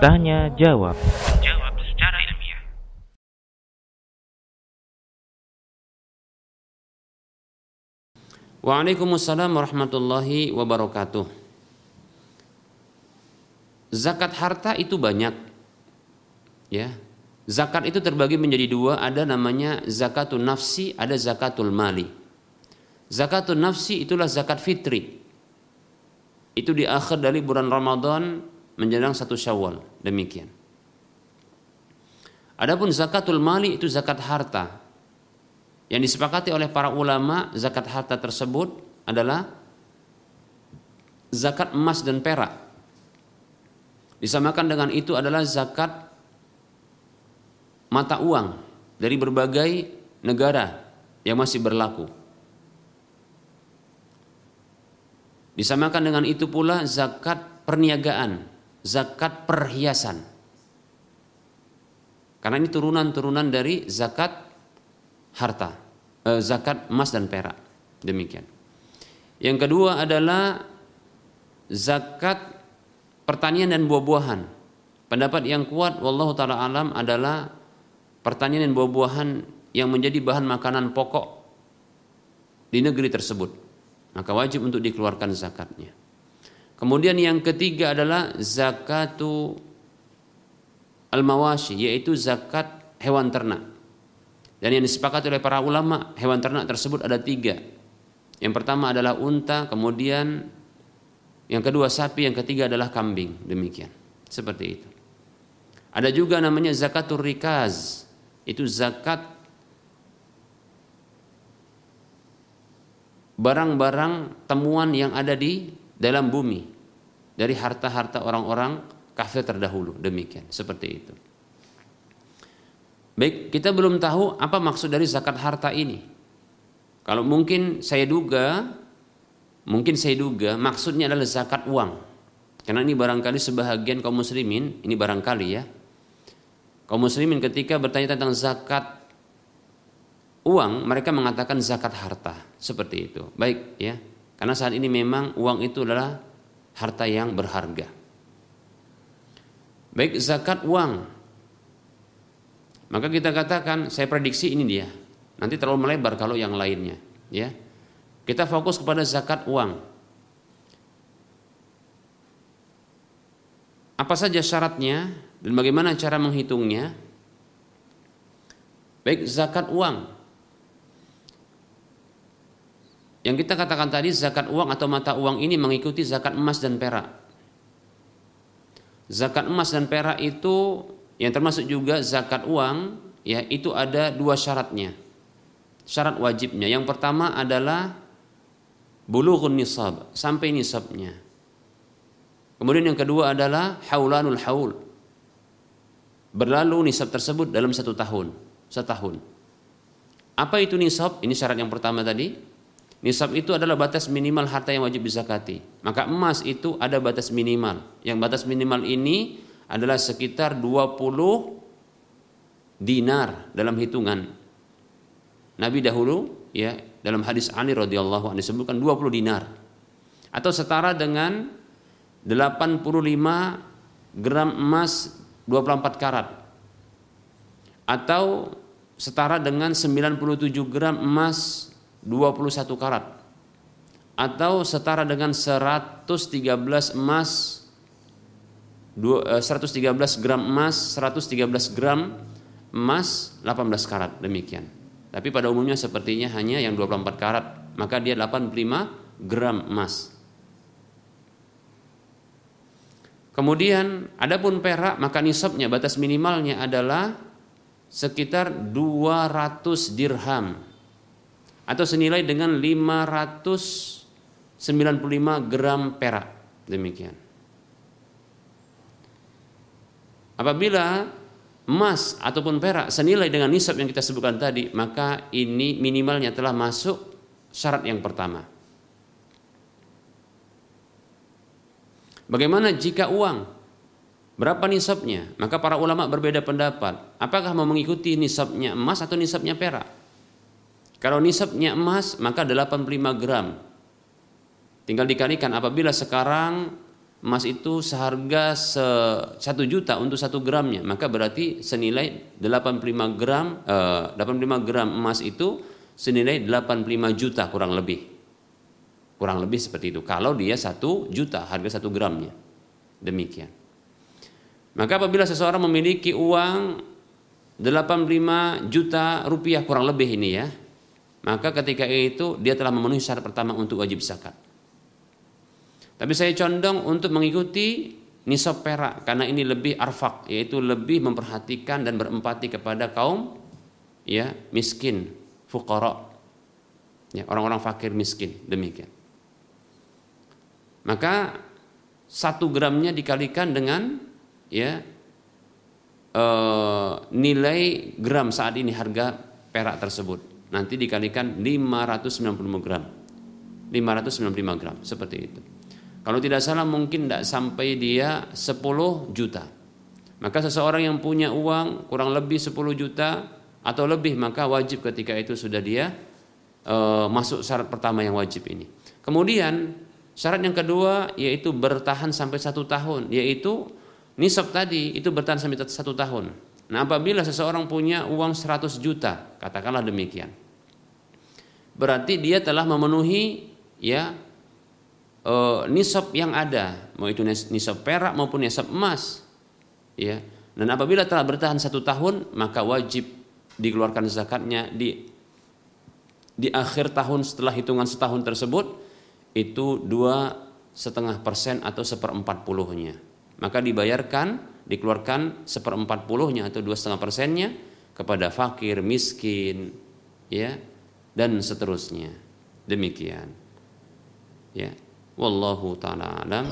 Tanya jawab. Jawab secara ilmiah. Waalaikumsalam warahmatullahi wabarakatuh. Zakat harta itu banyak. Ya. Zakat itu terbagi menjadi dua, ada namanya zakatul nafsi, ada zakatul mali. Zakatul nafsi itulah zakat fitri. Itu di akhir dari bulan Ramadan menjelang satu Syawal, demikian. Adapun zakatul mali itu zakat harta. Yang disepakati oleh para ulama, zakat harta tersebut adalah zakat emas dan perak. Disamakan dengan itu adalah zakat mata uang dari berbagai negara yang masih berlaku. Disamakan dengan itu pula zakat perniagaan, zakat perhiasan. Karena ini turunan-turunan dari zakat harta, eh, zakat emas dan perak. Demikian. Yang kedua adalah zakat pertanian dan buah-buahan. Pendapat yang kuat wallahu taala alam adalah pertanian dan buah-buahan yang menjadi bahan makanan pokok di negeri tersebut. Maka wajib untuk dikeluarkan zakatnya. Kemudian yang ketiga adalah zakatu al-mawashi yaitu zakat hewan ternak. Dan yang disepakati oleh para ulama hewan ternak tersebut ada tiga. Yang pertama adalah unta, kemudian yang kedua sapi, yang ketiga adalah kambing. Demikian. Seperti itu. Ada juga namanya zakatul rikaz. Itu zakat barang-barang temuan yang ada di dalam bumi dari harta-harta orang-orang kafir terdahulu demikian seperti itu. Baik, kita belum tahu apa maksud dari zakat harta ini. Kalau mungkin saya duga, mungkin saya duga maksudnya adalah zakat uang. Karena ini barangkali sebahagian kaum muslimin, ini barangkali ya. Kaum muslimin ketika bertanya tentang zakat uang, mereka mengatakan zakat harta, seperti itu. Baik ya. Karena saat ini memang uang itu adalah harta yang berharga. Baik zakat uang. Maka kita katakan saya prediksi ini dia. Nanti terlalu melebar kalau yang lainnya, ya. Kita fokus kepada zakat uang. Apa saja syaratnya dan bagaimana cara menghitungnya? Baik zakat uang. Yang kita katakan tadi zakat uang atau mata uang ini mengikuti zakat emas dan perak. Zakat emas dan perak itu yang termasuk juga zakat uang ya itu ada dua syaratnya. Syarat wajibnya. Yang pertama adalah bulughun nisab, sampai nisabnya. Kemudian yang kedua adalah haulanul haul. Berlalu nisab tersebut dalam satu tahun, setahun. Apa itu nisab? Ini syarat yang pertama tadi. Nisab itu adalah batas minimal harta yang wajib dizakati. Maka emas itu ada batas minimal. Yang batas minimal ini adalah sekitar 20 dinar dalam hitungan. Nabi dahulu ya dalam hadis Ali radhiyallahu anhu disebutkan 20 dinar atau setara dengan 85 gram emas 24 karat atau setara dengan 97 gram emas 21 karat atau setara dengan 113 emas 113 eh, gram emas, 113 gram emas, 18 karat demikian. Tapi pada umumnya sepertinya hanya yang 24 karat, maka dia 85 gram emas. Kemudian adapun perak maka nisabnya batas minimalnya adalah sekitar 200 dirham atau senilai dengan 595 gram perak demikian. Apabila emas ataupun perak senilai dengan nisab yang kita sebutkan tadi, maka ini minimalnya telah masuk syarat yang pertama. Bagaimana jika uang? Berapa nisabnya? Maka para ulama berbeda pendapat. Apakah mau mengikuti nisabnya emas atau nisabnya perak? Kalau nisabnya emas, maka 85 gram. tinggal dikalikan. Apabila sekarang emas itu seharga se satu juta untuk satu gramnya maka berarti senilai 85 gram eh, 85 gram emas itu senilai 85 juta kurang lebih. Kurang lebih seperti itu. Kalau dia satu juta harga satu gramnya. Demikian. Maka apabila seseorang memiliki uang 85 juta rupiah kurang lebih ini ya maka ketika itu dia telah memenuhi syarat pertama untuk wajib zakat tapi saya condong untuk mengikuti nisab perak karena ini lebih arfak yaitu lebih memperhatikan dan berempati kepada kaum ya miskin, fuqara. Ya, orang-orang fakir miskin demikian. Maka satu gramnya dikalikan dengan ya e, nilai gram saat ini harga perak tersebut. Nanti dikalikan 595 gram. 595 gram seperti itu. Kalau tidak salah mungkin tidak sampai dia 10 juta. Maka seseorang yang punya uang kurang lebih 10 juta atau lebih maka wajib ketika itu sudah dia e, masuk syarat pertama yang wajib ini. Kemudian syarat yang kedua yaitu bertahan sampai satu tahun yaitu nisab tadi itu bertahan sampai satu tahun. Nah apabila seseorang punya uang 100 juta katakanlah demikian berarti dia telah memenuhi ya uh, nisab yang ada, mau itu nisab perak maupun nisab emas. Ya. Dan apabila telah bertahan satu tahun, maka wajib dikeluarkan zakatnya di di akhir tahun setelah hitungan setahun tersebut itu dua setengah persen atau seperempat puluhnya. Maka dibayarkan, dikeluarkan seperempat puluhnya atau dua setengah persennya kepada fakir, miskin, ya, dan seterusnya. Demikian. Ya. Wallahu taala alam.